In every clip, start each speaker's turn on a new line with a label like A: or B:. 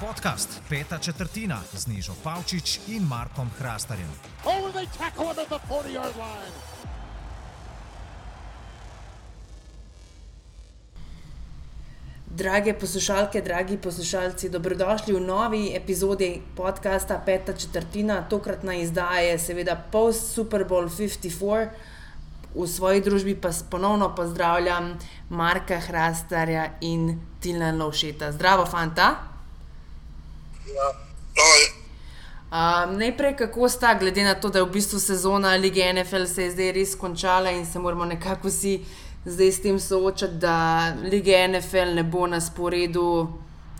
A: Podcast Peta četrtina z Nižo Pavčič in Markom Hrastarjem.
B: Oh, they tackle him at the 40 yard line.
C: Drage poslušalke, dragi poslušalci, dobrodošli v novi epizodi podcasta Peta četrtina. Tokratna izdaja je seveda post Super Bowl 54. V svoji družbi pa ponovno pozdravljam Marka Hrastarja in Tilna Lovšeta. Zdravo, fanta.
D: Ja,
C: Um, najprej, kako sta, glede na to, da je v bistvu sezona lige NFL se je zdaj res končala in se moramo nekako vsi zdaj s tem soočati, da lige NFL ne bo na sporedu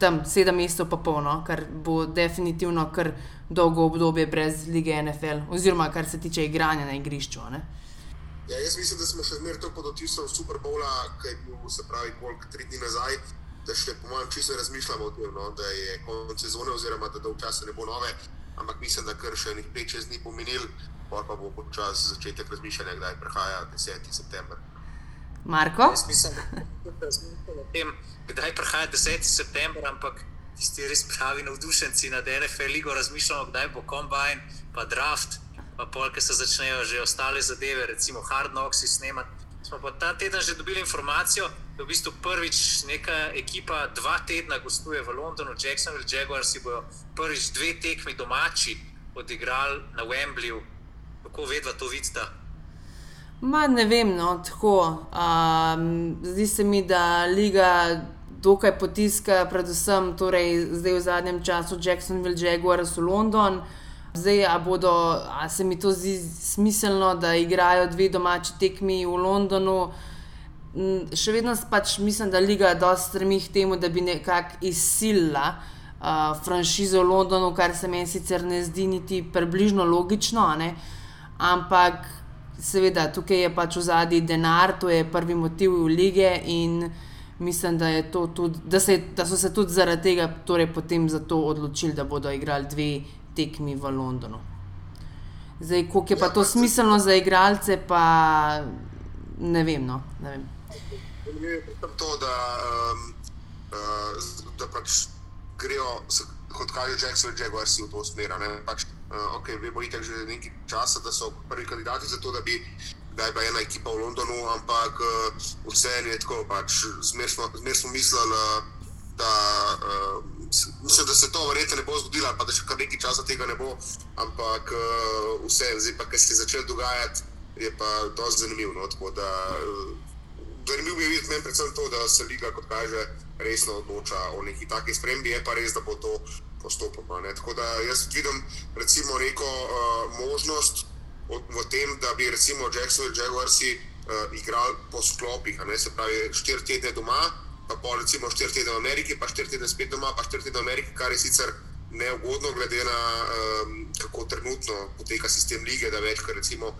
C: tam sedem mesecev pa polno, kar bo definitivno kar dolgo obdobje brez lige NFL, oziroma kar se tiče igranja na igrišču. Ne?
D: Ja, jaz mislim, da smo še zmeraj to pod otisom Super Bowla, ki je bil, se pravi, koliko tri dni nazaj, da še po mojem čisto razmišljamo o tem, no, da je konec sezone, oziroma da dolgo časa ne bo nove, ampak mislim, da kar še nekaj pet, šest dni pomenil, pa pa bo počas začetek razmišljanja, kdaj prihaja 10. september.
C: Marko?
E: Jaz mislim, da razmišljamo o tem, kdaj prihaja 10. september, ampak tisti res pravi navdušenci nad NFL ligo razmišljamo, kdaj bo kombajn, pa draft, pa pol, ki se začnejo že ostale zadeve, recimo hard knocks snemati. Smo pa ta teden že dobili informacijo, da v bistvu prvič neka ekipa dva tedna gostuje v Londonu, Jacksonville Jaguars si bojo prvič dve tekmi domači odigrali na Wembleyju. Kako vedva to vidite?
C: Ma ne vem, no, tako. Um, zdi se mi, da liga dokaj potiska, predvsem torej zdaj v zadnjem času Jacksonville Jaguars v London. Zdaj, a, bodo, a se mi to zdi smiselno, da igrajo dve domači tekmi v Londonu. Še vedno pač mislim, da liga dosti stremi k temu, da bi nekako izsilila uh, franšizo v Londonu, kar se meni sicer ne zdi niti približno logično, ne? ampak seveda tukaj je pač v zadnji denar, to je prvi motiv lige in mislim, da, tudi, da, se, da so se tudi zaradi tega torej potem za to odločili, da bodo igrali dve tekmi v Londonu. Zdaj, koliko je pa to smiselno za igralce, pa ne vem. No, ne vem.
D: To, da, um, uh, da pač grejo, kot kažejo Jacksonville Jaguarsi v to smer. Pač, uh, okay, vemo itak že nekaj časa, da so prvi kandidati za to, da bi da je bila ena ekipa v Londonu, ampak uh, vseeno je tako, pač, zmer smo, zmer smo mislili, uh, da, uh, mislim, da se to verjetno ne bo zgodilo, pa da še kar nekaj časa tega ne bo, ampak uh, vseeno, zdaj pa, kar se je začelo dogajati, je pa dosti zanimivo. No, tako da, uh, Zanimivo je videti meni predvsem to, da se liga, kot kaže, resno odloča o neki taki spremembi, je pa res, da bo to postopoma. ne. Tako da jaz vidim recimo neko uh, možnost od, v tem, da bi recimo Jacksonville Jaguarsi uh, igrali po sklopih, ne se pravi štiri tedne doma, pa pol recimo štiri tedne v Ameriki, pa štiri tedne spet doma, pa štiri tedne v Ameriki, kar je sicer neugodno, glede na um, kako trenutno poteka sistem lige, da večkrat recimo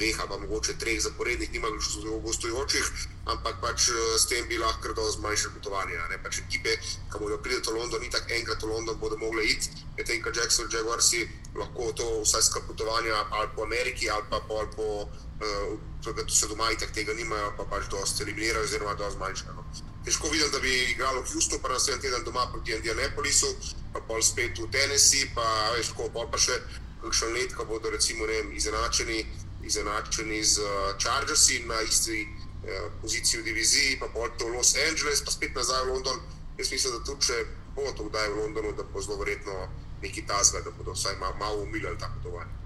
D: dveh ali pa mogoče treh zaporednih, nima več zelo gostujočih, ampak pač eh, s tem bi lahko kar dosti zmanjšali potovanje. a ne. Pač ekipe, ki bodo priti v London, itak enkrat v London bodo mogli iti, medtem ko Jackson Jaguarsi lahko to vsaj skrat potovanja ali po Ameriki ali pa pol po, uh, to se doma itak tega nimajo, pa pač dosti eliminirajo oziroma dosti zmanjšajo. No. Težko vidim, da bi igralo Houston, pa naslednji teden doma proti Indianapolisu, pa pol spet v Tennessee, pa tako pol pa še kakšen let, ko bodo recimo ne izenačeni, izenačeni z uh, Chargersi na isti uh, poziciji v diviziji, pa pol to Los Angeles, pa spet nazaj v London. Jaz mislim, da tudi če bo to kdaj v Londonu, da bo zelo verjetno neki tasga, da bodo vsaj malo, malo umilili ta potovanja.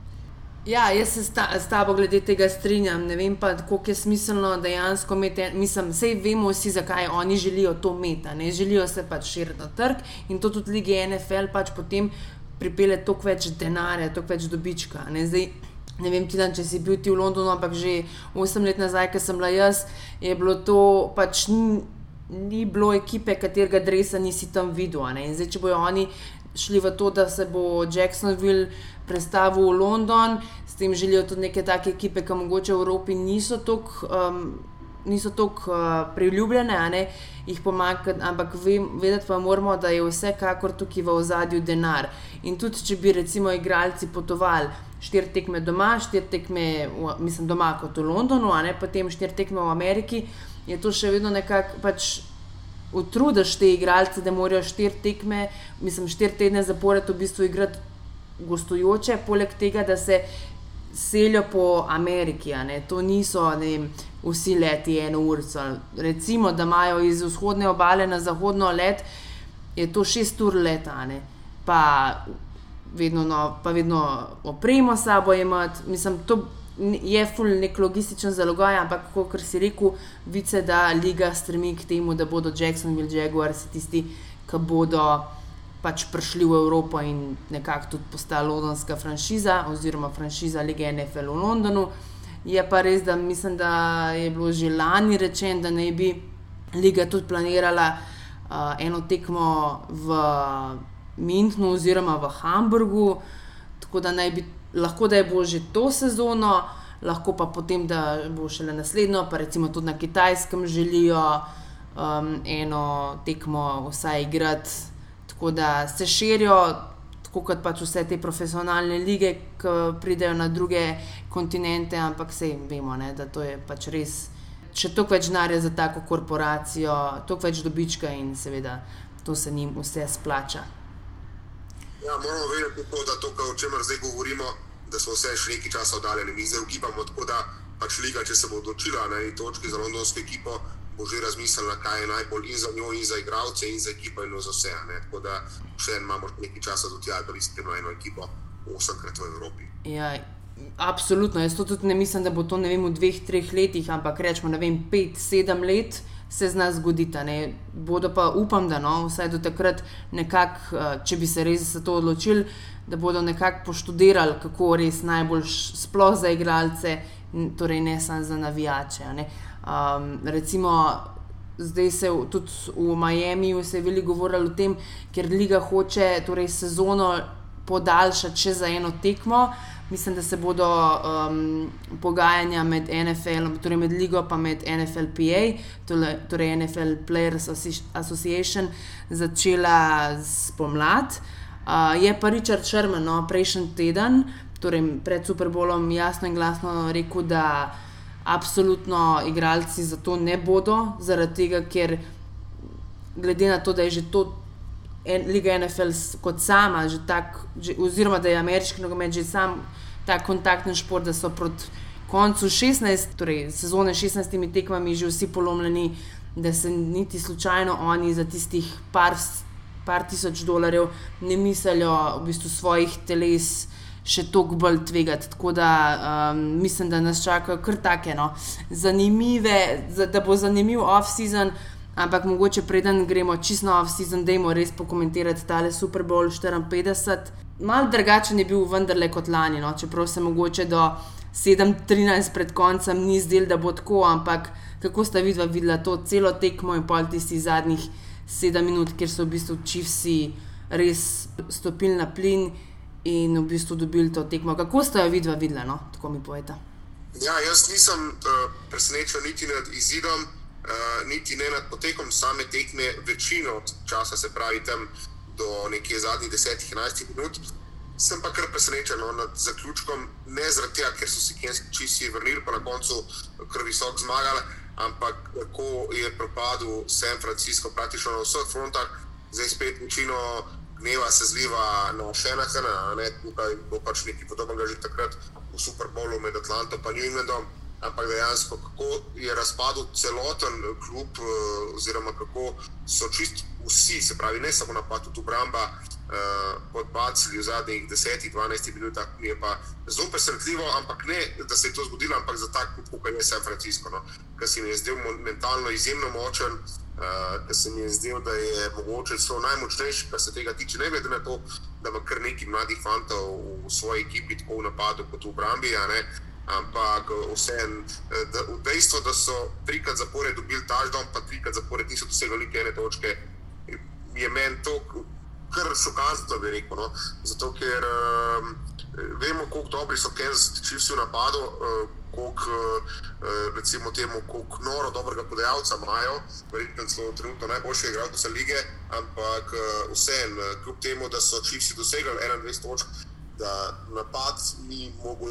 C: Ja, jaz se sta, s tabo glede tega strinjam. Ne vem pa, koliko je smiselno dejansko imeti. Mislim, vse vemo vsi, zakaj oni želijo to imeti. a Ne želijo se pač širiti na trg in to tudi lige NFL pač potem pripelje toliko več denarja, toliko več dobička. Ne, Zdaj, ne vem, ti dan, če si bil ti v Londonu, ampak že 8 let nazaj, ko sem bila jaz, je bilo to pač. Ni, ni bilo ekipe, katerega dresa nisi tam videl. In Zdaj, če bojo oni šli v to, da se bo Jacksonville prestavil v London, s tem želijo tudi neke take ekipe, ki mogoče v Evropi niso tako. Um, Niso tako uh, priljubljene, ne, jih pomaga, ampak vedeti pa moramo, da je vsekakor tukaj v ozadju denar. In tudi, če bi recimo igralci potovali štiri tekme doma, štiri tekme, v, mislim, doma kot v Londonu, a ne potem štiri tekme v Ameriki, je to še vedno nekako pač utrudiš te igralce, da morajo štiri tekme, mislim, štiri tedne zapored v bistvu igrati gostujoče, poleg tega, da se selijo po Ameriki. To niso vem, vsi leti eno urico. Recimo, da imajo iz vzhodne obale na zahodno let, je to šest ur leta, pa vedno, no, vedno opremo sabo imeti. Mislim, to je ful nek logističen zalogaj, ampak kot si rekel, vice, da liga stremi k temu, da bodo Jacksonville Jaguars tisti, ki bodo pač prišli v Evropo in nekako tudi postala londonska franšiza oziroma franšiza lige NFL v Londonu. Je pa res, da mislim, da je bilo že lani rečeno, da naj bi liga tudi planirala uh, eno tekmo v Münchnu oziroma v Hamburgu, tako da naj bi lahko, da je bo že to sezono, lahko pa potem, da bo šele naslednjo, pa recimo tudi na Kitajskem želijo um, eno tekmo vsaj igrati. Tako da se širijo, tako kot pač vse te profesionalne lige, ki pridejo na druge kontinente, ampak vse vemo, ne, da to je pač res. Če toliko več denarja za tako korporacijo, toliko več dobička in seveda to se jim vse splača.
D: Ja, moramo vedeti, to, da to, o čemer zdaj govorimo, da smo vse še nekaj časa oddaljeni. Mi zdaj ugibamo, tako da pač liga, če se bo odločila na eni točki za londonsko ekipo, bo že razmislila, kaj je najbolj in za njo, in za igralce, in za ekipo, in za vse. Ne? Tako da še en imamo nekaj časa do tega, da bi spremljali eno ekipo osemkrat v Evropi.
C: Ja. Absolutno, jaz to tudi ne mislim, da bo to vem, v dveh, treh letih, ampak rečemo, da je pet, sedem let, se z nas zgodita. Ne. Bodo pa upam, da no, vsaj do takrat, nekak, eh, če bi se res za to odločili, da bodo nekako poštudirali, kako res najbolj sploh za igralce, torej ne samo za navijače. Um, recimo, zdaj se tudi v Miami se je veliko govorilo o tem, ker Liga hoče torej sezono podaljšati še za eno tekmo. Mislim, da se bodo um, pogajanja med NFL, torej med Ligo in med NFLPA, torej NFL Players Association, začela spomladi. Uh, je pa Richard Sherman no, prejšnji teden, torej pred Super Bowlom, jasno in glasno rekel, da absolutno igralci za to ne bodo, zaradi tega, ker glede na to, da je že to en, Liga NFL kot sama, tak, že, oziroma da je ameriški nogomet že sam tak kontaktni šport, da so proti koncu 16, torej sezone 16 tekmami že vsi polomljeni, da se niti slučajno oni za tistih par, par tisoč dolarjev ne mislijo v bistvu svojih teles. Še toliko bolj tvegati. Tako da um, mislim, da nas čakajo kar take no, zanimive, da bo zanimiv off-season, Ampak mogoče preden gremo čisto na off-season, da jim res pokomentirati tale Super Bowl 54. Mal drugačen je bil vendarle kot lani, no? čeprav se mogoče do 7-13 pred koncem ni zdel, da bo tako, ampak kako sta vidva videla to celo tekmo in pol tistih zadnjih 7 minut, kjer so v bistvu čivsi res stopili na plin in v bistvu dobili to tekmo. Kako sta jo vidva videla, no? tako mi poveta.
D: Ja, jaz nisem uh, presenečen niti nad izidom. Eh, niti ne nad potekom same tekme, večino časa, se pravi tam do nekje zadnjih 10-11 minut. Sem pa kar presenečen no, nad zaključkom, ne zaradi tega, ker so se kenski čisi vrnili, pa na koncu kar visok zmagali, ampak kako je propadel San Francisco praktično na vseh frontah, zdaj spet večino gneva se zliva na Šenahena, ne, tukaj bo pač nekaj podobnega že takrat v Super Bowlu med Atlanto in New Englandom ampak dejansko kako je razpadel celoten klub, eh, oziroma kako so čist vsi, se pravi, ne samo napad, tudi obramba, eh, podbacili v zadnjih 10-12 minutah, mi je pa zelo presenetljivo, ampak ne, da se je to zgodilo, ampak za tak klub, kot je San Francisco, no, ki se mi je zdel mentalno izjemno močen. Uh, ker se mi je zdelo, da je mogoče celo najmočnejši, kar se tega tiče, ne glede na to, da ima kar nekaj mladih fantov v svoji ekipi, tako v napadu kot v obrambi. Uh, ampak vseeno, eh, dejstvo, da so trikrat zapored dobili ždom, pa trikrat zapored niso dosegli niti ene točke, je meni to kar šokantno, bi rekel. No? Zato, ker um, vemo, kako dobri so Kansas Chiefs v napadu. Uh, Koliko, uh, recimo, temu, kako noro dobrega podajalca imajo, verjetno celo trenutno najboljše igralce lige, ampak uh, vseeno, kljub temu, da so Chiefs dosegli 21 točk, da napad ni mogel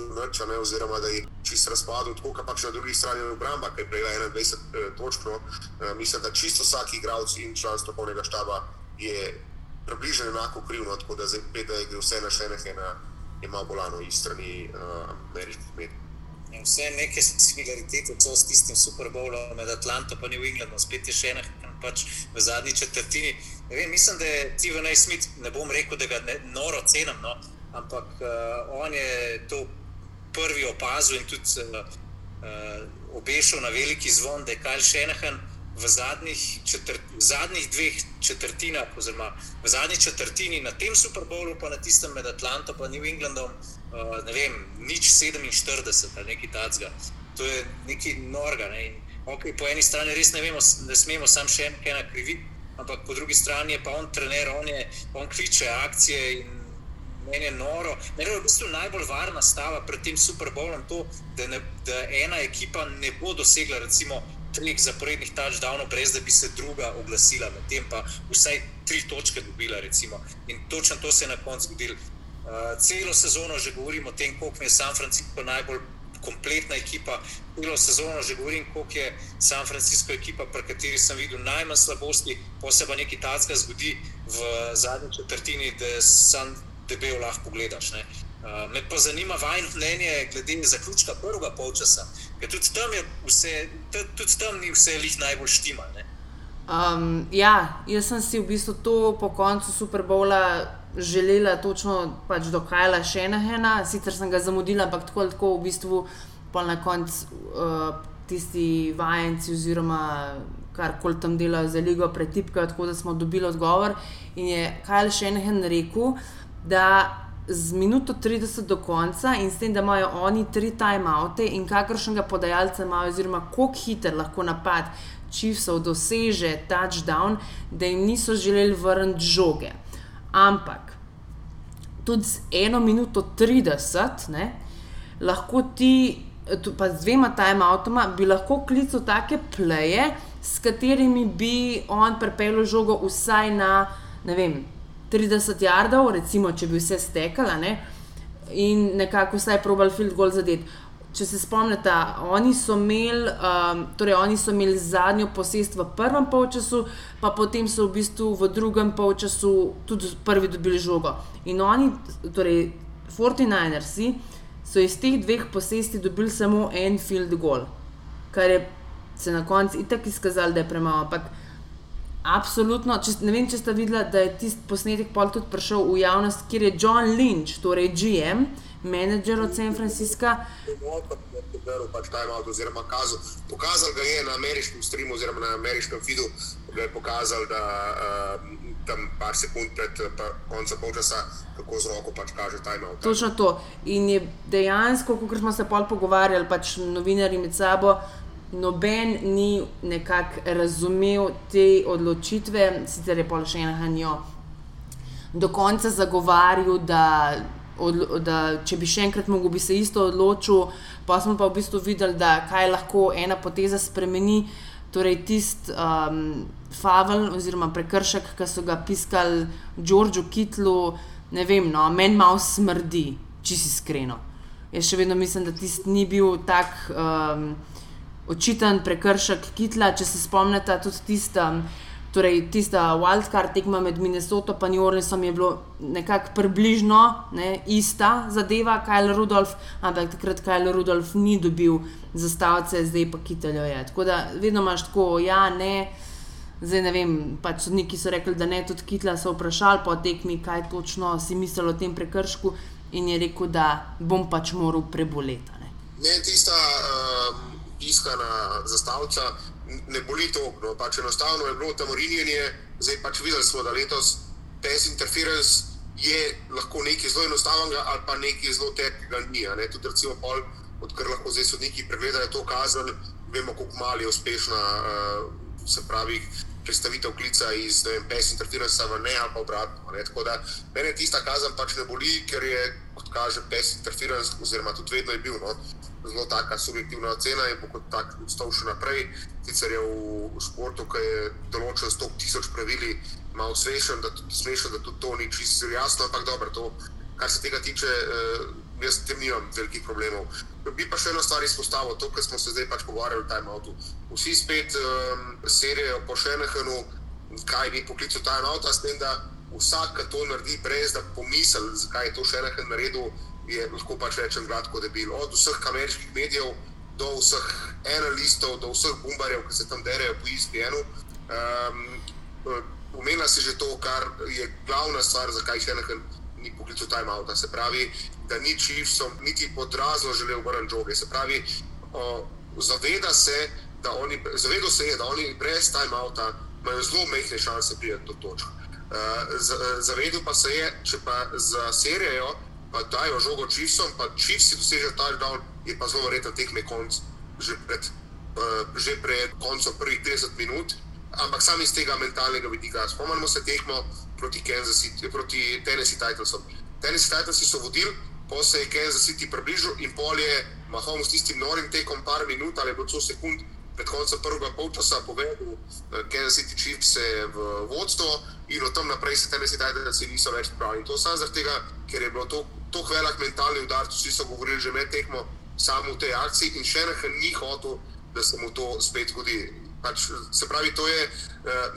D: ne, oziroma da je čist razpadel, tako kot pač na drugi strani je obramba, ki je prejela 21 eh, točk. No. Eh, mislim, da čisto vsak igralec in član strokovnega štaba je približno enako kriv, no, tako da zdaj pet, da je gre vse na še nekaj, je malo bolano iz strani uh, ameriških medijev.
E: In vse neke similaritete so s tistim Super Bowlom med Atlanto in New Englandom, spet je še ena, pač v zadnji četrtini. Vem, mislim, da je Steven A. Smith, ne bom rekel, da ga ne, noro cenim, no, ampak uh, on je to prvi opazil in tudi uh, uh, obešal na veliki zvon, da je Kajl Šenahan v zadnjih, četrt, v zadnjih dveh četrtinah, oziroma v zadnji četrtini na tem Super Bowlu, pa na tistem med Atlanto in New Englandom, uh, ne vem, nič 47 ali nekaj takega. To je nekaj norga. Ne? Okay, po eni strani res ne, vemo, ne smemo sam še ena kriviti, ampak po drugi strani je pa on trener, on, je, on kliče akcije in meni je noro. Meni je v bistvu najbolj varna stava pred tem Super Bowlom to, da, ne, da ena ekipa ne bo dosegla recimo treh zaporednih touchdownov, brez da bi se druga oglasila, medtem pa vsaj tri točke dobila. Recimo. In točno to se je na koncu zgodilo. Uh, celo sezono že govorimo o tem, koliko je San Francisco najbolj kompletna ekipa. Celo sezono že govorim, koliko je San Francisco ekipa, pri kateri sem videl najmanj slabosti, posebej nekaj tacka zgodi v zadnji četrtini, da je San debel lahko pogledaš. Ne. Uh, me pa zanima vaš mnenje glede zaključka prvega polčasa, ker tudi tam, vse, tudi tam ni vse lih najbolj štima.
C: Um, ja, jaz sem si v bistvu to po koncu Super Bowla želela točno pač do Kajla Šenahena, sicer sem ga zamudila, ampak tako ali tako v bistvu pa na koncu uh, tisti vajenci oziroma kar koli tam delajo za ligo pretipkajo, tako da smo dobili odgovor in je Kajl Šenahen rekel, da z minuto 30 do konca in s tem, da imajo oni tri timeoute in kakršnega podajalca imajo, oziroma kako hiter lahko napad Chiefsov doseže touchdown, da jim niso želeli vrniti žoge. Ampak tudi z eno minuto 30, ne, lahko ti, pa z dvema timeoutoma, bi lahko klical take pleje, s katerimi bi on pripeljal žogo vsaj na, ne vem, 30 jardov, recimo, če bi vse stekala ne? in nekako vsaj probal field goal zadeti. Če se spomnite, oni so imeli, um, torej oni so imeli zadnjo posest v prvem polčasu, pa potem so v bistvu v drugem polčasu tudi prvi dobili žogo. In oni, torej 49ersi, so iz teh dveh posesti dobili samo en field goal, kar je se na koncu itak izkazalo, da je premalo. Ampak Absolutno. Če, ne vem, če ste videli, da je tisti posnetek pol tudi prišel v javnost, kjer je John Lynch, torej GM, menedžer od San Francisca.
D: Pač pokazal ga je na ameriškem streamu, oziroma na ameriškem feedu, da je pokazal, da uh, tam par sekund pred pa, koncem polčasa, kako z roko pač kaže timeout.
C: Točno to. In je dejansko, kot smo se pol pogovarjali, pač novinari med sabo noben ni nekako razumel te odločitve, sicer je pol še ena hanjo. Do konca zagovarjal, da, da če bi še enkrat mogel, bi se isto odločil, pa smo pa v bistvu videli, da kaj lahko ena poteza spremeni. Torej, tisti um, favel oziroma prekršek, ki so ga piskali Džordžu Kitlu, ne vem, no, meni malo smrdi, če si iskreno. Jaz še vedno mislim, da tisti ni bil tak. Um, očiten prekršek Kitla, če se spomnite, tudi tista, torej tista wildcard tekma med Minnesoto in New Orleansom je bilo nekako približno ne, ista zadeva, Kajl Rudolf, ampak takrat Kajl Rudolf ni dobil zastavice, zdaj pa Kiteljo je. Tako da vedno imaš tako, ja, ne. Zdaj ne vem, pač sodniki so rekli, da ne, tudi Kitla so vprašali po tekmi, kaj točno si mislil o tem prekršku, in je rekel, da bom pač moral preboleti.
D: Ne, tista. Um tiskana zastavica, ne boli to. No, pač enostavno je bilo tam urinjenje, zdaj pač videli smo, da letos pass interference je lahko nekaj zelo enostavnega ali pa nekaj zelo težkega ni. Ne? Tudi recimo pol, odkar lahko zdaj sodniki pregledajo to kazen, vemo, kako malo je uspešna, uh, se pravi. Predstavitev klica iz PES interferenca v ne ali pa obratno. Ne? Tako da mene tista kazen pač ne boli, ker je, kot kaže, PES interferenc, oziroma tudi vedno je bil. No? Zelo taka subjektivna ocena in bo kot tak ostal še naprej. Sicer je v športu, ki je določen 100 tisoč pravili, malo smešen, da, smešen, da tudi to ni čisto jasno, ampak dobro, to kar se tega tiče, uh, jaz s tem nimam velikih problemov. Bi pa še eno stvar izpostavil, to, kar smo se zdaj pač pogovarjali v timeoutu. Vsi spet um, serijo po Šenehenu, kaj bi poklical timeout, s tem, da vsak, to naredi, brez da pomisli, zakaj je to Šenehen naredil, je lahko pač rečem gladko debil. Od vseh ameriških medijev do vseh analistov, do vseh bombarjev, ki se tam derajo po ISPN-u. Um, Umela si že to, kar je glavna stvar, zakaj Šenehen ni poklical timeouta. Se pravi, da ni Chiefsom niti podrazno želel vrniti žoge. Se pravi, zaveda se, da oni, zavedo se je, da oni brez timeouta imajo zelo mehke šanse priti do točk. Uh, zavedel pa se je, če pa za serijo pa dajo žogo Chiefsom, pa Chiefs dosežejo touchdown, je pa zelo verjetno tekme konc že pred, uh, pred koncem prvih 30 minut. Ampak sam iz tega mentalnega vidika, spomnimo se tekmo proti, City, proti Tennessee Titlesom. Tennessee Titlesi so vodili, pa se je Kansas City približal in pol je Mahomes tistim norim tekom par minut ali bo celo sekund pred koncem prvega polčasa povedal, da Kansas City je v vodstvo in od tam naprej se Tennessee Titlesi niso več pripravljeni. To samo zaradi tega, ker je bilo to, to velik mentalni udar, vsi so govorili že med tekmo, samo v tej akciji in še nekaj ni hotel, da se mu to spet zgodi. Pač, se pravi, to je,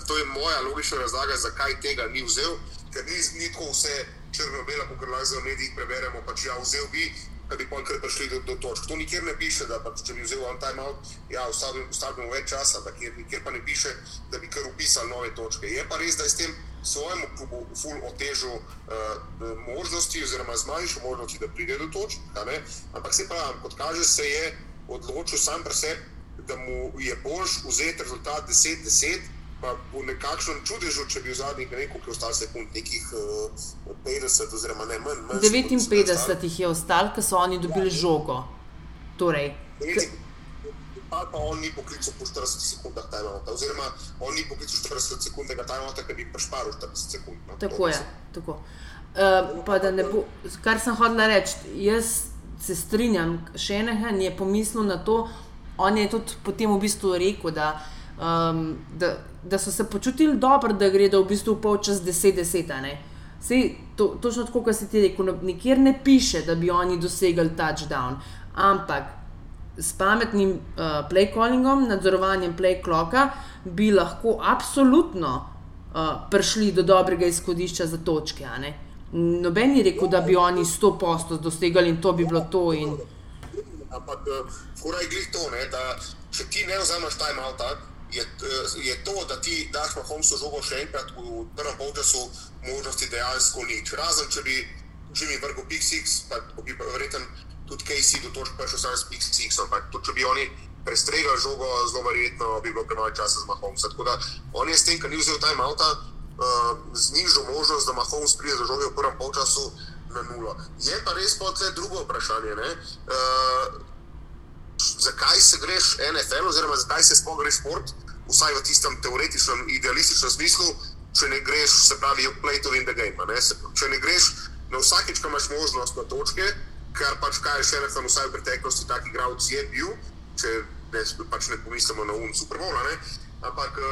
D: to je moja logična razlaga, zakaj tega ni vzel, ker ni, ni tako vse črno-bela, kot lahko v medijih preberemo, pač ja, vzel bi, da bi pa kar prišli do, do točk. To nikjer ne piše, da pač, če bi vzel on time out, ja, ustavimo več časa, da kjer, nikjer pa ne piše, da bi kar upisal nove točke. Je pa res, da je s tem svojemu klubu ful otežil uh, možnosti, oziroma zmanjšal možnosti, da pride do točk, ampak se pa, kot kaže, se je odločil sam pri sebi, da mu je boljš vzeti rezultat 10-10, pa bo nekakšen čudež, če bi v zadnjih nekaj ostal sekund, nekih uh, eh, 50, oziroma ne manj. manj
C: 59 jih je ostalo, ker so oni dobili ja, žogo. Torej,
D: Pa, pa on ni poklical po 40 sekundah tajmota, oziroma on ni poklical 40 sekundnega tajmota, ker bi prešparil 40 sekund. No,
C: tako je. Tako. Uh, bo, kar sem hodila reči, jaz se strinjam, še eno je pomislil na to, on je tudi potem v bistvu rekel, da um, da, da so se počutili dobro, da gredo v bistvu polčas 10-10. To, točno tako, kot si ti rekel, nikjer ne piše, da bi oni dosegli touchdown, ampak s pametnim uh, play callingom, nadzorovanjem play clocka, bi lahko absolutno uh, prišli do dobrega izhodišča za točke. Noben je rekel, da bi oni 100% dosegli in to bi bilo to. In...
D: Ampak, uh, je to, ne, da če ti ne vzameš time out, je, je to, da ti daš na Homesu žogo še enkrat v prvem polčasu, možnosti dejansko nič. Razen če bi Jimmy vrgel Pixix, pa bi verjetno tudi KC do točk prišel sam s Pixixom. Tudi če bi oni prestregali žogo, zelo verjetno bi bilo premalo časa za Mahomes. Tako da on je s tem, ker ni vzel time outa, uh, znižal možnost, da Mahomes pride do žoge v prvem polčasu na nulo. Je pa res pa tle drugo vprašanje. Uh, zakaj se greš NFL, oziroma zakaj se sploh greš šport, vsaj v tistem teoretičnem, idealističnem smislu, če ne greš, se pravi, play to win the game. Ne? Se, če ne greš na vsakeč, ko imaš možnost na točke, kar pač kaj še ne znam, vsaj v preteklosti, tak igralec je bil, če ne, pač ne pomislimo na um superbola. Ampak.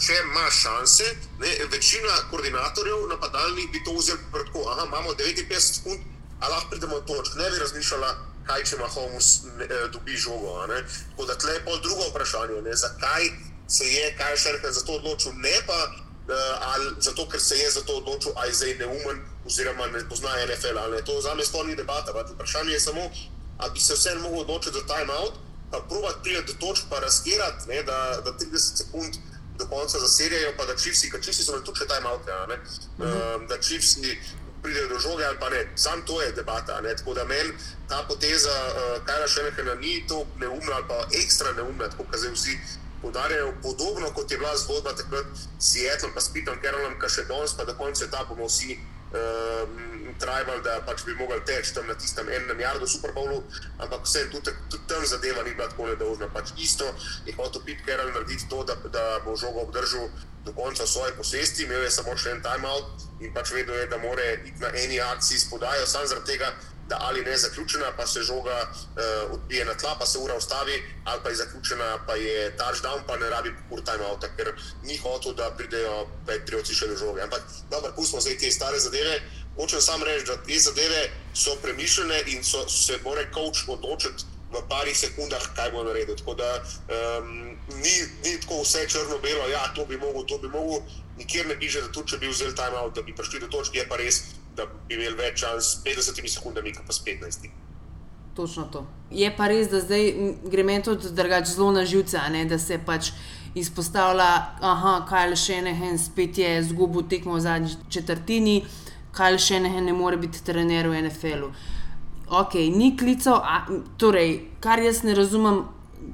D: Če imaš šanse, ne, večina koordinatorjev napadalnih bi to vzel tako, da imamo 59 sekund, a lahko pridemo do točk. Ne bi razmišljala, kaj če Mahomes eh, dobi žogo. Tako da tle je pol drugo vprašanje, ne? zakaj se je kaj še nekaj za to odločil, ne pa uh, ali zato, ker se je za to odločil, aj zdaj neumen oziroma ne pozna NFL. Ne? To za me sploh ni debata. Vati. Vprašanje je samo, ali bi se vseeno mogel odločiti za timeout, pa provat priti do točk, pa razkirati, da, da 30 sekund. Do konca za serijo, pa da čivsi, ker čivsi so na tuče timeout, ja, uh -huh. um, da čivsi pride do žoge ali pa ne. Sam to je debata. Ne? Tako da meni ta poteza, uh, kaj še nekaj ni to neumna ali pa ekstra neumna, tako kot zdaj vsi podarjajo. Podobno kot je bila zgodba takrat s Sietlom, pa s Pitom Kerolom, kar še danes, pa do konca ta bomo vsi. Um, Trajal, da pač bi mogli teči tam na tistem enem jardu Super Bowlu, ampak vse tudi, tudi tam zadeva ni bila tako nedolžna. Pač isto je hotel Pit Kerol narediti to, da, da bo žogo obdržal do konca svoje posesti, imel je samo še en timeout, in pač vedno je, da mora iti na eni akciji spodajo, samo zaradi tega, da ali ne zaključena, pa se žoga uh, odbije na tla, pa se ura ustavi, ali pa je zaključena, pa je touchdown, pa ne rabi ur timeouta, ker ni hotel, da pridejo Patrioti še do žoge. Ampak dobro, pustimo zdaj te stare zadeve. Hočem samo reči, da te zadeve so premišljene in so, se mora coach odločiti v parih sekundah, kaj bo naredil. Tako da um, ni, ni tako vse črno-belo, ja, to bi mogel, to bi mogel. Nikjer ne piše, da tudi če bi vzel timeout, da bi prišli do točke, je pa res, da bi imeli več čas s 50 sekundami, pa s 15.
C: Točno to. Je pa res, da zdaj gre meni tudi drugače zelo na živce, ne? da se pač izpostavlja, da Kajl Šenehen spet je izgubil tekmo v zadnji četrtini, Kajl Šenehen ne more biti trener v NFL-u. Ok, ni klical, a, torej, kar jaz ne razumem,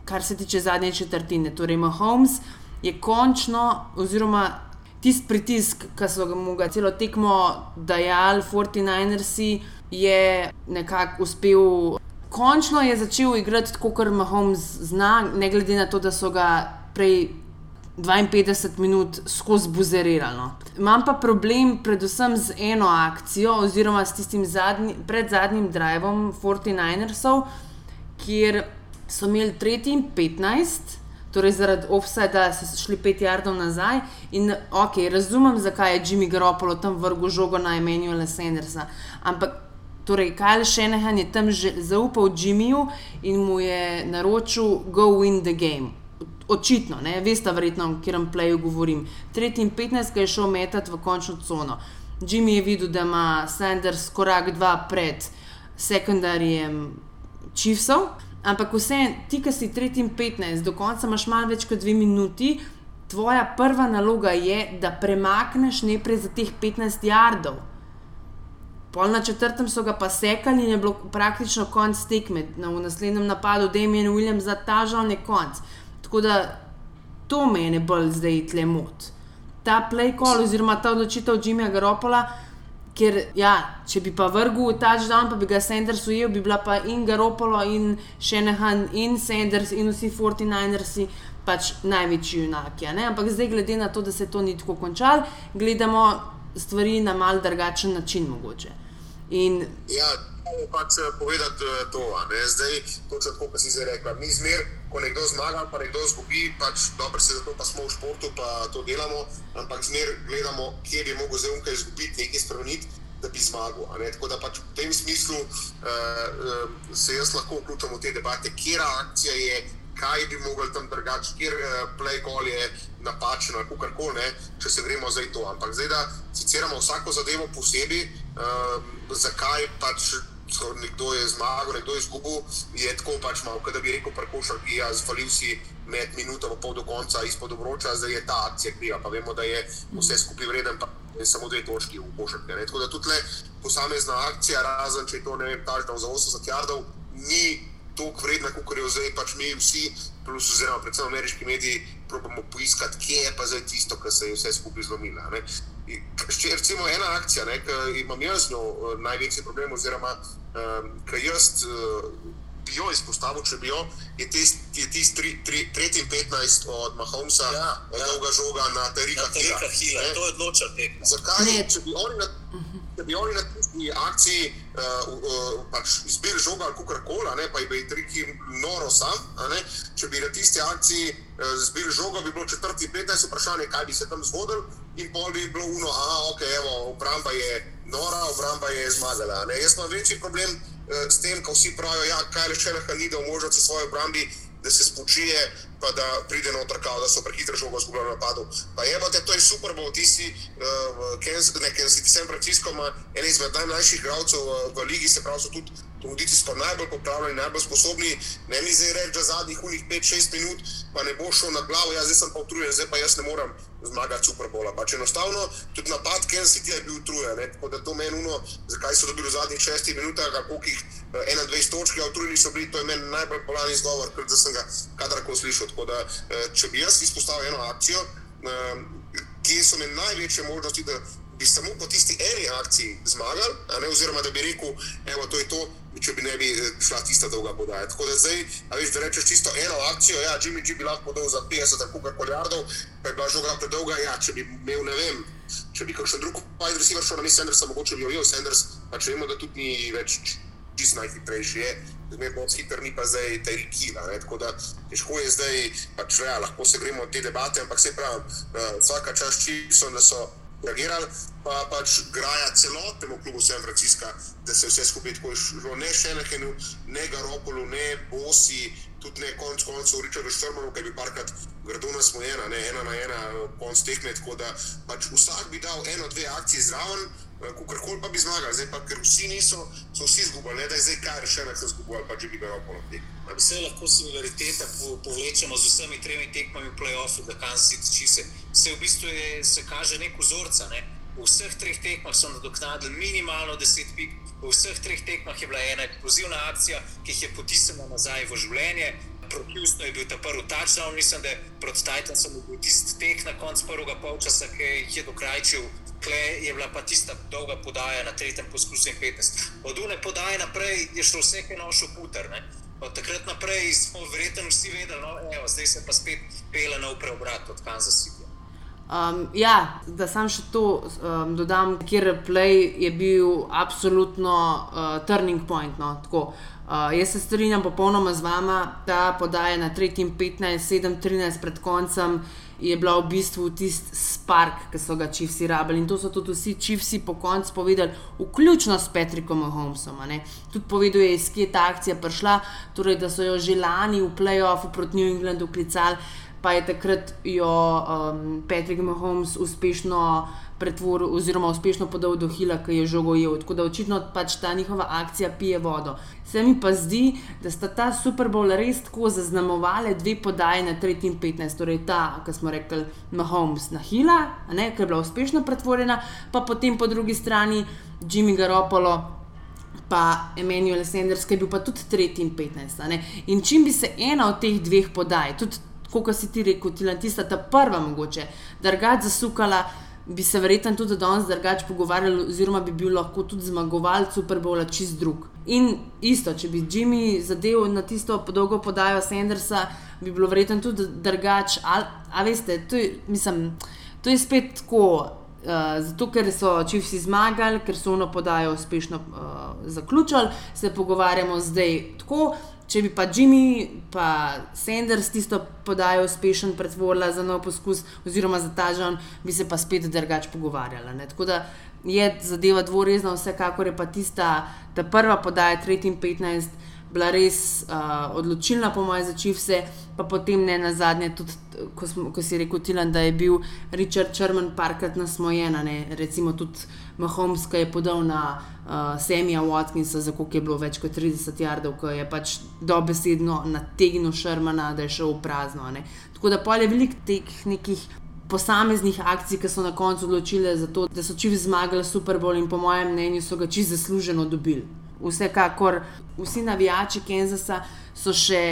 C: kar se tiče zadnje četrtine. Torej, Mahomes je končno, oziroma tisti pritisk, ki so mu ga celo tekmo dajali, 49ersi, je nekako uspel. Končno je začel igrati tako, kot Mahomes zna, ne glede na to, da so ga prej 52 minut skozi buzerirali. No. Imam pa problem predvsem z eno akcijo, oziroma s tistim zadnji, pred zadnjim drivom 49ersov, kjer so imeli 3 in 15. Torej, zaradi offsajda so šli pet jardov nazaj. In, ok, razumem, zakaj je Jimmy Garoppolo tam vrgel žogo na Emanuela Sandersa. Ampak, torej, Kajl Šenehan je tam že zaupal Jimmyju in mu je naročil, go win the game očitno, ne, veste, verjetno, o katerem pleju govorim. 3 in 15, ki je šel metati v končno cono. Jimmy je videl, da ima Sanders korak dva pred sekundarijem Chiefsov, ampak vse, ti, ki si 3 in 15, do konca imaš malo več kot dve minuti. Tvoja prva naloga je, da premakneš nekaj za teh 15 jardov. Pol na četrtem so ga pa sekali in je bilo praktično konc tekme. Na, naslednjem napadu Damien Williams zatažal je konc. Tako da to meni bolj zdaj tle mot. Ta play call oziroma ta odločitev Jimmyja Garopola, ker ja, če bi pa vrgel ta dan, pa bi ga Sanders ujel, bi bila pa in Garopolo in Šenehan in Sanders in vsi 49ersi pač največji junaki. Ampak zdaj, glede na to, da se to ni tako končalo, gledamo stvari na mal drugačen način mogoče. In,
D: ja, pač povedati to, ne? zdaj točno tako, kot si zdaj rekla. Mi zmeraj ko nekdo zmaga, pa nekdo izgubi, pač dobro se zato pa smo v športu, pa to delamo, ampak zmer gledamo, kje bi lahko zdaj umkaj izgubiti, nekaj spremeniti, da bi zmagal. Tako da pač v tem smislu uh, se jaz lahko vključim v te debate, kje akcija je. Kaj bi mogli tam drugače, kjer uh, play call je napačen, ali kar koli, če se gremo za to. Ampak zdaj, da citiramo vsako zadevo posebej, uh, zakaj pač nekdo je zmagal, nekdo je izgubil, je tako pač malo, da bi rekel, prekošal bi jaz, zvalil si med minuto in pol do konca izpod obroča, zdaj je ta akcija kriva, pa vemo, da je vse skupaj vreden, je samo dve točki v košarki. Tako da tudi posamezna akcija, razen če je to, ne vem, tažda za 80 jardov, ni toliko vredna, kot jo zdaj pač mi vsi, plus oziroma predvsem ameriški mediji, probamo poiskati, kje je pa zdaj tisto, kar se je vse skupaj zlomilo. Če je recimo ena akcija, ki imam jaz njo največji problem, oziroma um, ki jaz uh, bi jo izpostavil, če bi jo, je tisti tis 3-15 od Mahomesa, ja, od ja. dolga žoga na Terika
E: Hila. To je odločil tek.
D: Zakaj? Če bi oni na, če bi oni na tisti akciji uh, uh, pač izbili žoga ali kar koli, pa bi Teriki noro sam, če bi na tisti akciji uh, izbili žoga, bi bilo četrti 15 vprašanje, kaj bi se tam zgodilo in pol bi bilo uno, a ok, evo, obramba je nora, obramba je zmagala. Ne? Jaz imam večji problem uh, s tem, ko vsi pravijo, ja, kaj le še lahko ni, da omožati svoje obrambi, da se spočije, pa da pride noter, kao, da so prehitro žogo zgubili napadu. Pa je pa te, to je super, bo ti si, uh, ne, ker si ti San Francisco ima en izmed najmlajših igralcev uh, v ligi, se pravi, so tudi kondicijsko najbolj popravljeni, najbolj sposobni. Ne mi zdaj reči, da zadnjih 5-6 minut pa ne bo šel na glavo, jaz zdaj sem pa utrujen, zdaj pa jaz ne morem zmagati Super Bola. Pač enostavno, tudi napad Kansas City je bil utrujen, tako da to meni uno, zakaj so dobili v zadnjih 6 minutah, kako jih 21 točk, a utrujeni so bili, to je meni najbolj bolan izgovor, ker sem ga kadarkoli slišal. Tako da, eh, če bi jaz izpostavil eno akcijo, eh, kje so mi največje možnosti, da bi samo po tisti eni akciji zmagali, ne, oziroma da bi rekel, evo, to je to, če bi ne bi eh, šla tista dolga podaja. Tako da zdaj, a veš, da rečeš čisto eno akcijo, ja, Jimmy G bi lahko dal za 50 ali koliko milijardov, pa je bila žoga predolga, ja, če bi imel, ne vem, če bi kakšen drug wide receiver šel na mesto Sandersa, mogoče bi jo imel Sanders, pa če vemo, da tudi ni več čist najhitrejši je, zmeraj bo hiter, ni pa zdaj ta rikila. Tako da težko je zdaj, pač ja, lahko se gremo te debate, ampak se pravi, uh, vsaka čas čisto, da so reagirali, pa pač graja celotnemu klubu San Francisco, da se vse skupaj tako išlo, ne še nekaj, ne Garopolu, ne Bosi, tudi ne konc koncev Richardu Štrmanu, ki bi parkrat grdo nasmojena, ne ena na ena, konc tekme, tako da pač vsak bi dal eno, dve akcije zraven. Kakorkoli pa bi zmagali, zdaj pa, ker vsi niso, so vsi izgubili, ne da je zdaj kar še ena, ki so izgubili, pa če bi ga opolo tek.
E: Vse lahko similaritete povlečemo z vsemi tremi tekmami v play-offu, da Kansas City čise. Vse v bistvu je, se kaže nek vzorca, ne? V vseh treh tekmah so nadoknadili minimalno 10 pik, v vseh treh tekmah je bila ena eksplozivna akcija, ki jih je potisnila nazaj v življenje. Proti Houstonu je bil ta prvi touchdown, mislim, da proti Titansom je bil tisti tek na koncu prvega polčasa, ki jih je dokrajčil Kle je bila pa tista dolga podaja na tretjem poskusu in 15. Od une podaje naprej je šlo vse, ki je nošel puter. Ne? Od takrat naprej smo verjetno vsi vedeli, no, zdaj se pa spet pele na preobrat od Kansas City.
C: Um, ja, da sam še to um, dodam, kjer play je bil absolutno uh, turning point. No, uh, jaz se strinjam popolnoma z vama, da podaja na 3, 15, 7, 13 pred koncem je bila v bistvu tisti spark, ki so ga čivsi rabili. In to so tudi vsi čivsi po koncu povedali, vključno s Patrickom Holmesom. Tudi povedal je, iz kje je ta akcija prišla, torej da so jo že lani v playoffu proti New Englandu klicali, pa je takrat jo um, Patrick Mahomes uspešno pretvoril, oziroma uspešno podal do Hila, ki je žogo jeval. Tako da očitno pač ta njihova akcija pije vodo. Se mi pa zdi, da sta ta Super Bowl res tako zaznamovali dve podaji na 3 in 15, torej ta, ki smo rekli, Mahomes na Hila, ki je bila uspešno pretvorjena, pa potem po drugi strani Jimmy Garoppolo. Pa Emanuel Sanders, ki je bil pa tudi 3 in 15. In čim bi se ena od teh dveh podaj, tudi kot si ti rekel, tista ta prva mogoče, drugače zasukala bi se verjetno tudi danes drugače pogovarjali, oziroma bi bil lahko tudi zmagovalec Super Bowla čist drug. In isto, če bi Jimmy zadeval na tisto dolgo podajo Sandersa, bi bilo verjetno tudi drugače. A veste, to je, mislim, to je spet tako. Uh, zato, ker so čivsi zmagali, ker so ono podajo uspešno uh, zaključili, se pogovarjamo zdaj tako, če bi pa Jimmy, pa Sanders tisto podajo uspešen pretvorila za nov poskus, oziroma za ta žan, bi se pa spet drugače pogovarjala. Ne? Tako da je zadeva dvorezna, vsekakor je pa tista, ta prva podaja, 3 in 15 bila res uh, odločilna, po mojem, začel vse, pa potem ne na zadnje, tudi ko, smo, ko si rekel, Tilan, da je bil Richard Črnman parkrat nasmojen, recimo tudi Mahomes, ki je podal na uh, Semija Watkinsa, za koliko je bilo več kot 30 jardov, ki je pač dobesedno nategnil Šrmana, da je šel v prazno. Ne. Tako da pa je veliko teh nekih. Posameznih akcij, ki so na koncu odločile za to, da so čivi zmagali Super Bowl, in po mojem mnenju so ga čisto zasluženo dobili. Vsekakor vsi navijači Kenzasa so še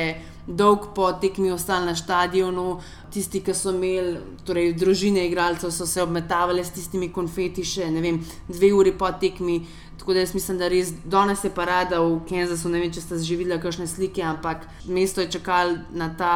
C: dolg po tekmi ostali na stadionu, tisti, ki so imeli, torej družine igralcev, so se obmetavali s tistimi konfeti še vem, dve uri po tekmi. Tako da jaz mislim, da res danes je parada v Kenzasu. Ne vem, če ste že videli kakšne slike, ampak mesto je čakalo na ta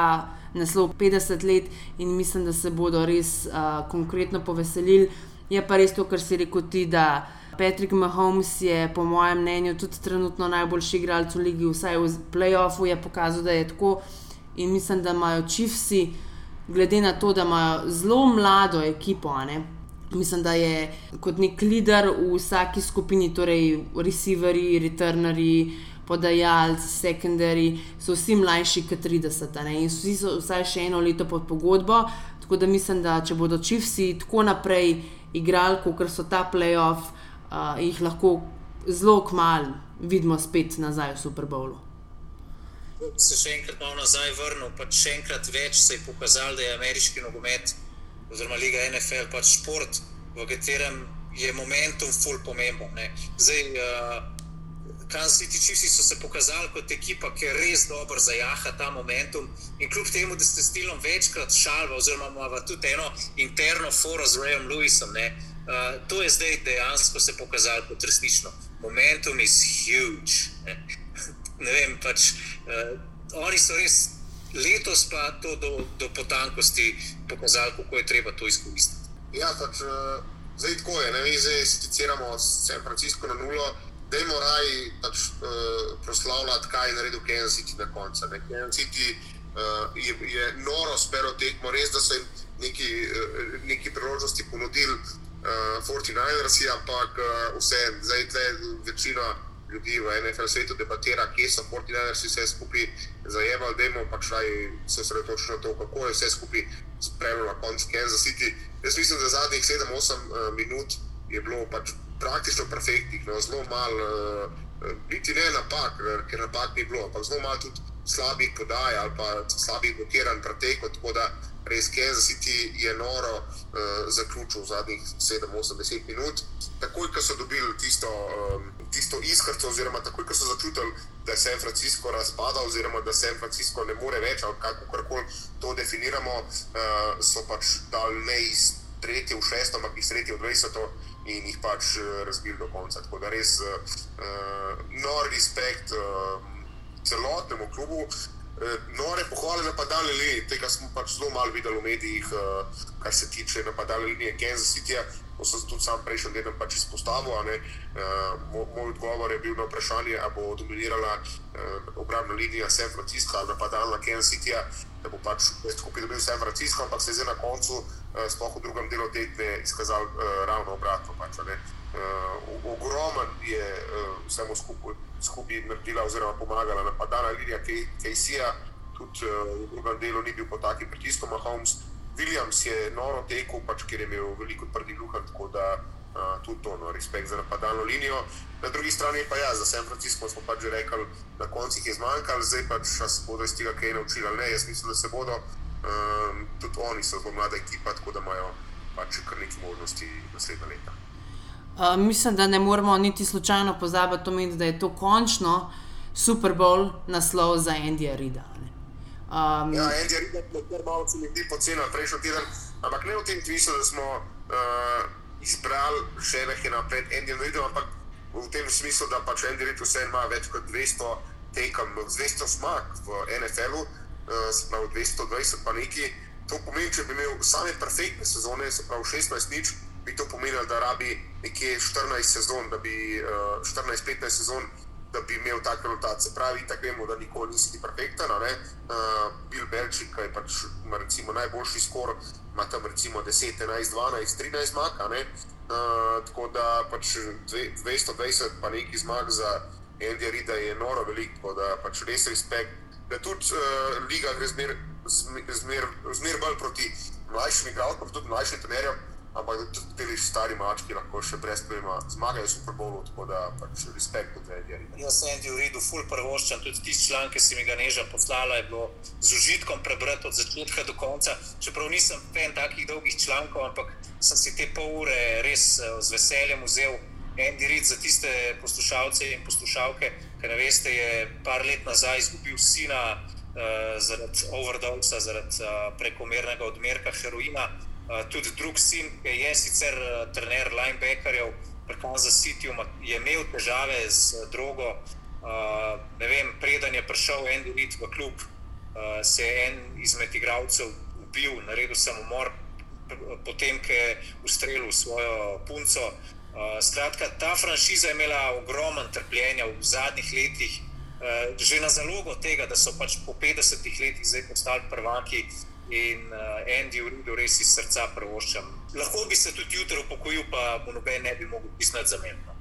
C: naslov 50 let in mislim, da se bodo res uh, konkretno poveselili. Je pa res to, kar si rekel ti, da. Patrick Mahomes je, po mojem mnenju, tudi trenutno najboljši igralec v ligi, vsaj v playoffu je pokazal, da je tako. In mislim, da imajo čivsi, glede na to, da imajo zelo mlado ekipo, ne? mislim, da je kot nek lider v vsaki skupini, torej receiverji, returnerji, podajalci, sekundarji, so vsi mlajši kot 30 ne? in vsi so vsaj še eno leto pod pogodbo. Tako da mislim, da če bodo čivsi tako naprej igrali, kot so ta playoff uh, jih lahko zelo kmalo vidimo spet nazaj v Super Bowlu.
E: Se še enkrat malo nazaj vrnil, pa še enkrat več se je pokazalo, da je ameriški nogomet oziroma Liga NFL pač šport, v katerem je momentum ful pomemben. Zdaj, uh, Kansas City Chiefs so se pokazali kot ekipa, ki res dobro zajaha ta momentum. In kljub temu, da ste stilom večkrat šalva, oziroma imamo tudi eno interno foro z Rayom Lewisom, ne, Uh, to je zdaj dejansko se pokazalo kot resnično. Momentum is huge. Ne, ne vem, pač uh, oni so res letos pa to do, do potankosti pokazali, kako je treba to izkoristiti.
D: Ja, pač, uh, zdaj tako je, ne, mi zdaj skiciramo San Francisco na nulo. Dajmo raj pač, uh, proslavljati, kaj je naredil Kansas City na koncu. Kansas City uh, je, je noro spero tekmo, res da so jim neki, uh, neki priložnosti ponudili uh, 49ersi, ampak uh, vse, zdaj tle večina ljudi v NFL svetu debatira, kje so 49ersi vse skupaj zajemali, da jim pač naj se osredotočijo na to, kako je vse skupaj spremljalo na koncu Kansas City. Jaz mislim, da zadnjih 7-8 uh, minut je bilo pač praktično perfektnih, no, zelo malo, uh, niti ne napak, ker napak ni bilo, ampak zelo malo tudi slabih podaj ali pa slabih blokiranj pretekov. Tako da res Kansas City je noro uh, zaključil zadnjih 7-8 minut. Takoj, ko so dobili tisto, um, tisto iskrco, oziroma takoj, ko so začutili, da je San Francisco razpadal, oziroma da San Francisco ne more več, ali kako koli to definiramo, uh, so pač dal ne iz tretje v šesto, ampak iz tretje v dvajseto. In jih pač razbil do konca. Tako da res uh, nor respekt uh, celotnemu klubu, nore pohvale napadalne linije, tega smo pač zelo malo videli v medijih, uh, kar se tiče napadalne linije Kansas City. To sem tudi sam prejšnji teden pač izpostavil. Uh, moj, odgovor je bil na vprašanje, ali bo dominirala uh, obrambna linija San Francisco ali napadalna Kansas City, -ja, da bo pač skupaj dobil San Francisco, ampak se je na koncu, uh, sploh v drugem delu tekme, izkazal uh, ravno obratno. Pač, uh, ogromen je uh, vsemu skupaj, skupaj naredila oziroma pomagala napadalna linija Kejsija, tudi uh, v drugem delu ni bil pod takim pritiskom, Holmes. Williams je noro tekel, pač, ker je imel veliko tvrdih luha, tako da uh, tudi to, no, respekt za napadalno linijo. Na drugi strani pa ja, za San Francisco smo pač že rekli, na koncu jih je zmanjkalo, zdaj pač se bodo iz tega kaj naučili ne. Jaz mislim, da se bodo, um, tudi oni so zelo mlada ekipa, tako da imajo pač kar nekaj možnosti naslednja leta.
C: Uh, mislim, da ne moramo niti slučajno pozabiti, da je to končno Super Bowl naslov za Andyja Rida.
D: Um, ja, Reid je kar malo se mi zdi poceni prejšnji teden, ampak ne v tem tvisu, da smo uh, izbrali še nekaj napred Andy Reidom, ampak v tem smislu, da pač Andy Reid vse ima več kot 200 tekem, 200 smak v NFL-u, uh, se pravi 220 pa neki. To pomeni, če bi imel same perfektne sezone, se pravi 16 nič, bi to pomenilo, da rabi nekje 14 sezon, da bi uh, 14-15 sezon da bi imel tak rezultat. Se pravi, tako vemo, da nikoli nisi perfekten. Uh, Bill Belčik, je pač recimo, najboljši skor, ima tam recimo 10, 11, 12, 13 zmag. Uh, tako da pač 220, pa neki zmag za Andy Rida je noro veliko, tako da pač res respekt. Da tudi uh, liga gre zmer, zmer, zmer bolj proti mlajšim igralcem, tudi mlajšim trenerjem ampak tudi ti stari mački lahko še brez problema zmagajo v Super Bowlu, tako da pač respekt od tega.
E: Jaz sem ti v redu, full prvoščen, tudi tisti članek, ki si mi ga neža poslala, je bilo z užitkom prebrati od začetka do konca. Čeprav nisem fan takih dolgih člankov, ampak sem si te pol ure res eh, z veseljem vzel. Andy Reid za tiste poslušalce in poslušalke, ki ne veste, je par let nazaj izgubil sina uh, zaradi overdosa, zaradi uh, prekomernega odmerka heroina. Eh, tudi drug sin, ki je sicer uh, trener linebackerjev, prekanza City, je imel težave z uh, drogo. Uh, vem, preden je prišel Andy Reid v klub, uh, se je en izmed igralcev ubil, naredil samomor, potem ko je ustrelil svojo punco. Uh, skratka, ta franšiza je imela ogromno trpljenja v zadnjih letih, uh, že na zalogo tega, da so pač po 50 letih zdaj postali prvaki in uh, Andy Urido res iz srca prvoščam. Lahko bi se tudi jutro upokojil, pa mu noben ne bi mogel pisati za meni. No.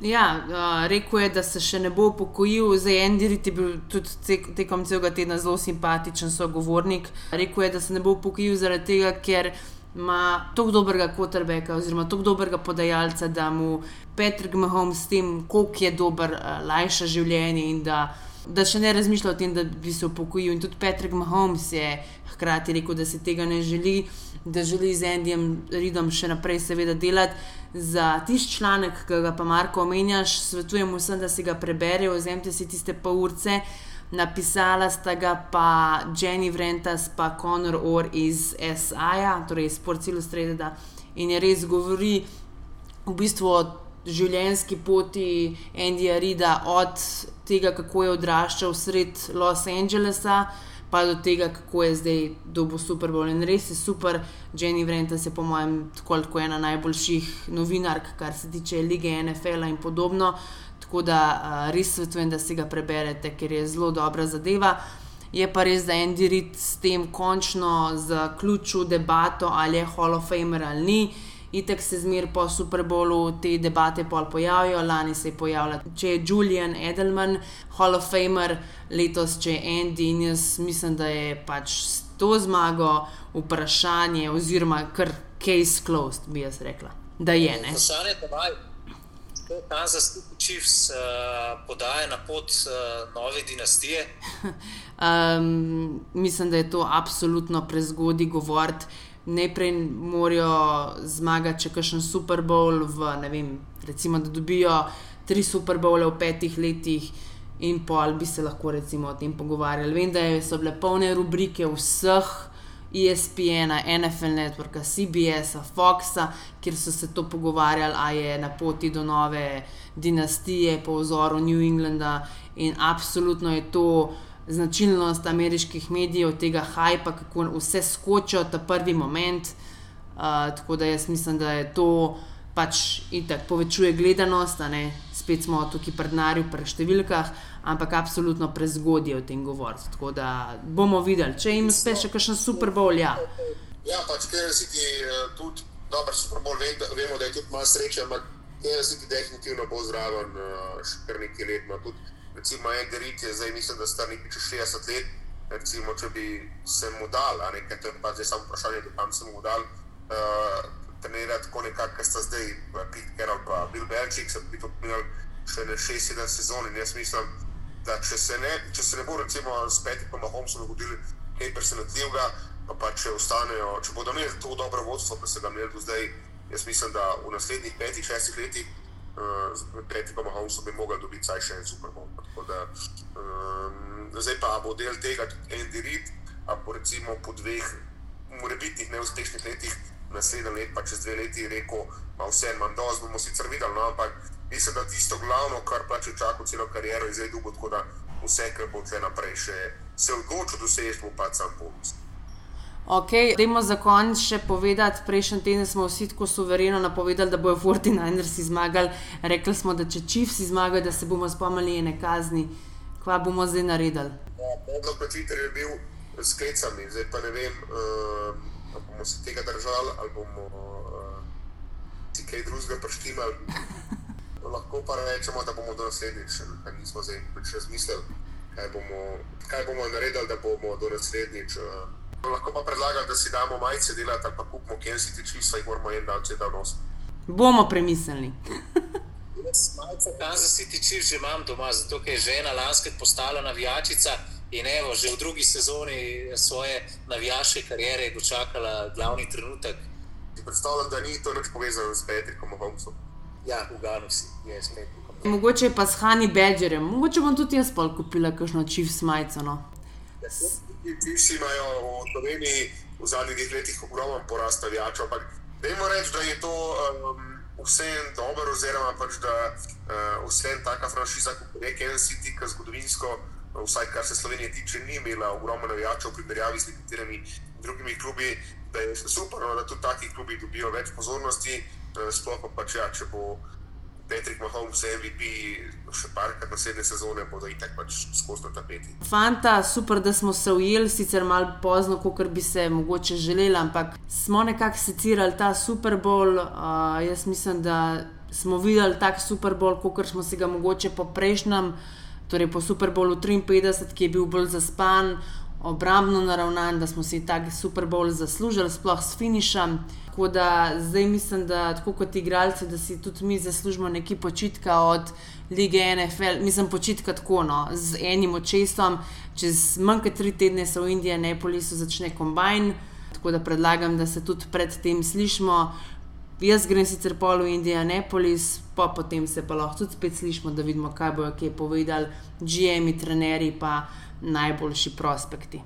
C: Ja, uh, rekel je, da se še ne bo upokojil, zdaj Andy Rid je bil tudi tekom celega tedna zelo simpatičen sogovornik. Rekel je, da se ne bo upokojil zaradi tega, ker ima tako dobrega kotrbeka, oziroma tako dobrega podajalca, da mu Patrick Mahomes s tem, koliko je dober, uh, lajša življenje in da da še ne razmišlja o tem, da bi se upokojil. In tudi Patrick Mahomes je hkrati rekel, da se tega ne želi, da želi z Andyjem Ridom še naprej, seveda, delati. Za tisti članek, ki ga pa Marko omenjaš, svetujem vsem, da si ga preberejo, vzemite si tiste pol urce. Napisala sta ga pa Jenny Vrentas, pa Conor Orr iz SAA, torej iz Sports Illustrated in je res govori v bistvu o življenjski poti Andyja Rida, od tega, kako je odraščal sred Los Angelesa. Pa do tega, kako je zdaj dobil Super Bowl. In res je super, Jenny Vrentas je, po mojem, tako ali tako ena najboljših novinark, kar se tiče lige NFL in podobno. Tako da uh, res svetujem, da si ga preberete, ker je zelo dobra zadeva. Je pa res, da je Andy Reid s tem končno zaključil debato, ali je Hall of Famer ali ni. Itek se zmeraj po Super Bowlu te debate pojavijo, lani se je pojavila, če je Julian Edelman, Hall of Famer, letos če je Andy in jaz mislim, da je pač s to zmago vprašanje, oziroma kar case closed, bi jaz rekla, da je ne.
E: Vprašanje je, da je Kansas City Chiefs uh, podaja na pot uh, nove dinastije.
C: um, mislim, da je to absolutno prezgodaj govoriti najprej morajo zmagati, če kakšen Super Bowl, v, vem, recimo, da dobijo tri Super Bowle v petih letih. In pol bi se lahko recimo, o tem pogovarjali. Vem, da so bile polne rubrike vseh ESPN, NFL Network, CBS, Foxa, kjer so se to pogovarjali, a je na poti do nove dinastije po vzoru New Englanda. In absolutno je to značilnost ameriških medijev, tega hajpa, kako vse skočijo ta prvi moment. Uh, tako da jaz mislim, da je to pač itak povečuje gledanost, spet smo tukaj pri denarju, pri številkah, ampak absolutno prezgodje o tem govoriti. Tako da bomo videli, če jim uspe še kakšen super bolj. Ja,
D: ja pač ker si ti tudi dober super bolj, vemo, da je tudi malo sreče, ampak ker si ti definitivno bo zraven še kar nekaj let. No, recimo, en Gerit je zdaj, mislim, da sta nekaj čez 60 let. Recimo, če bi se mu dal, a nekaj to je pa zdaj samo vprašanje, da kam se mu dal. Uh, trenirati tako nekako, kot sta zdaj, Pete Carroll pa Bill Belichick, se bi to pomenil še ne 6-7 sezon. In jaz mislim, da če se ne, če se ne bo recimo s Petty pa Mahomesom dogodili kaj presenetljivega, pa, pa če ostanejo, če bodo imeli to dobro vodstvo, ki se ga imeli do zdaj, jaz mislim, da v naslednjih 5-6 letih z Petrikom Mahomesom bi mogli dobiti vsaj še en Super Bowl. Da, um, zdaj pa bo del tega tudi Andy Reid, a po recimo po dveh morebitnih neuspešnih letih, naslednji let pa čez dve leti rekel, ma vse en mandos bomo sicer videli, no, ampak mislim, da tisto glavno, kar pač čaka celo kariero, je zdaj dugo, tako da vse, kar bo tle naprej še se odločil doseči, bo pač sam bonus.
C: Ok, dajmo za konec še povedati. Prejšnji teden smo vsi tako suvereno napovedali, da bojo 49ersi zmagali. Rekli smo, da če Chiefs zmagajo, da se bomo spomnili ene kazni. Kva bomo zdaj naredili?
D: Podobno kot Twitter je bil s klecami, zdaj pa ne vem, uh, ali bomo se tega držali ali bomo uh, si kaj drugega prištimali. Lahko pa rečemo, da bomo do naslednjič, ker nismo zdaj več razmislili, kaj bomo, kaj bomo naredili, da bomo do naslednjič. Uh, Lahko pa predlagam, da si damo majice delati, pa kupimo City Chiefs, jih moramo en dan vse da nos.
C: Bomo premislili.
E: Majice Kansas City Chiefs že imam doma, zato je žena lansko postala navijačica in evo, že v drugi sezoni svoje navijaške kariere dočakala glavni trenutek.
D: Ti predstavljam, da ni to nič povezano s Petrikom Mahomesom.
E: Ja, v Ganu si, je s Petrikom.
C: Mogoče pa s Hani Badgerjem, mogoče bom tudi jaz pol kupila kakšno Chiefs majico. No?
D: Ti si imajo v Sloveniji v zadnjih letih ogromno porast navijačev. Ampak dajmo reči, da je to um, vse dobro, oziroma pač, da uh, vse en taka franšiza, kot je City, ki zgodovinsko, vsaj kar se Slovenije tiče, ni imela ogromno navijačev v primerjavi z nekaterimi drugimi klubi. Da je super, no, da tudi taki klubi dobijo več pozornosti, uh, sploh pa če, ja, če bo. Patrick Mahomes, MVP, še parkrat naslednje sezone, bodo itak pač skozi tapeti.
C: Fanta, super, da smo se ujeli, sicer malo pozno, kot bi se mogoče želeli, ampak smo nekako secirali ta Super Bowl. Uh, jaz mislim, da smo videli tak Super Bowl, kot smo si ga mogoče po prejšnjem, torej po Super Bowlu 53, ki je bil bolj zaspan, obrambno naravnan, da smo si tak Super Bowl zaslužili, sploh s finišem. Tako da zdaj mislim, da tako kot igralci, da si tudi mi zaslužimo nekaj počitka od lige NFL, mislim počitka tako, no, z enim očesom. Čez manj kot tri tedne se v Indiji, Neapolisu začne kombajn, tako da predlagam, da se tudi predtem slišimo. Jaz grem sicer pol v Indijo, Neapolis, pa potem se pa lahko tudi spet slišimo, da vidimo, kaj bojo kaj povedali, GM-i, trenerji, pa najboljši prospekti.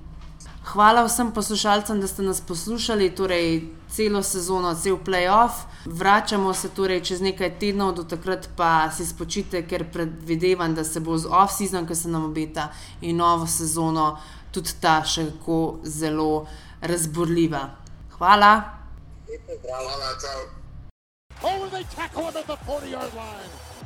C: Hvala vsem poslušalcem, da ste nas poslušali, torej celo sezono, cel playoff. Vračamo se torej čez nekaj tednov, do takrat pa si spočite, ker predvidevam, da se bo z off-season, ki se nam obeta, in novo sezono tudi ta še kako zelo razborljiva. Hvala.
D: Hvala, čau.
B: Oh, they tackle him at the 40 yard line.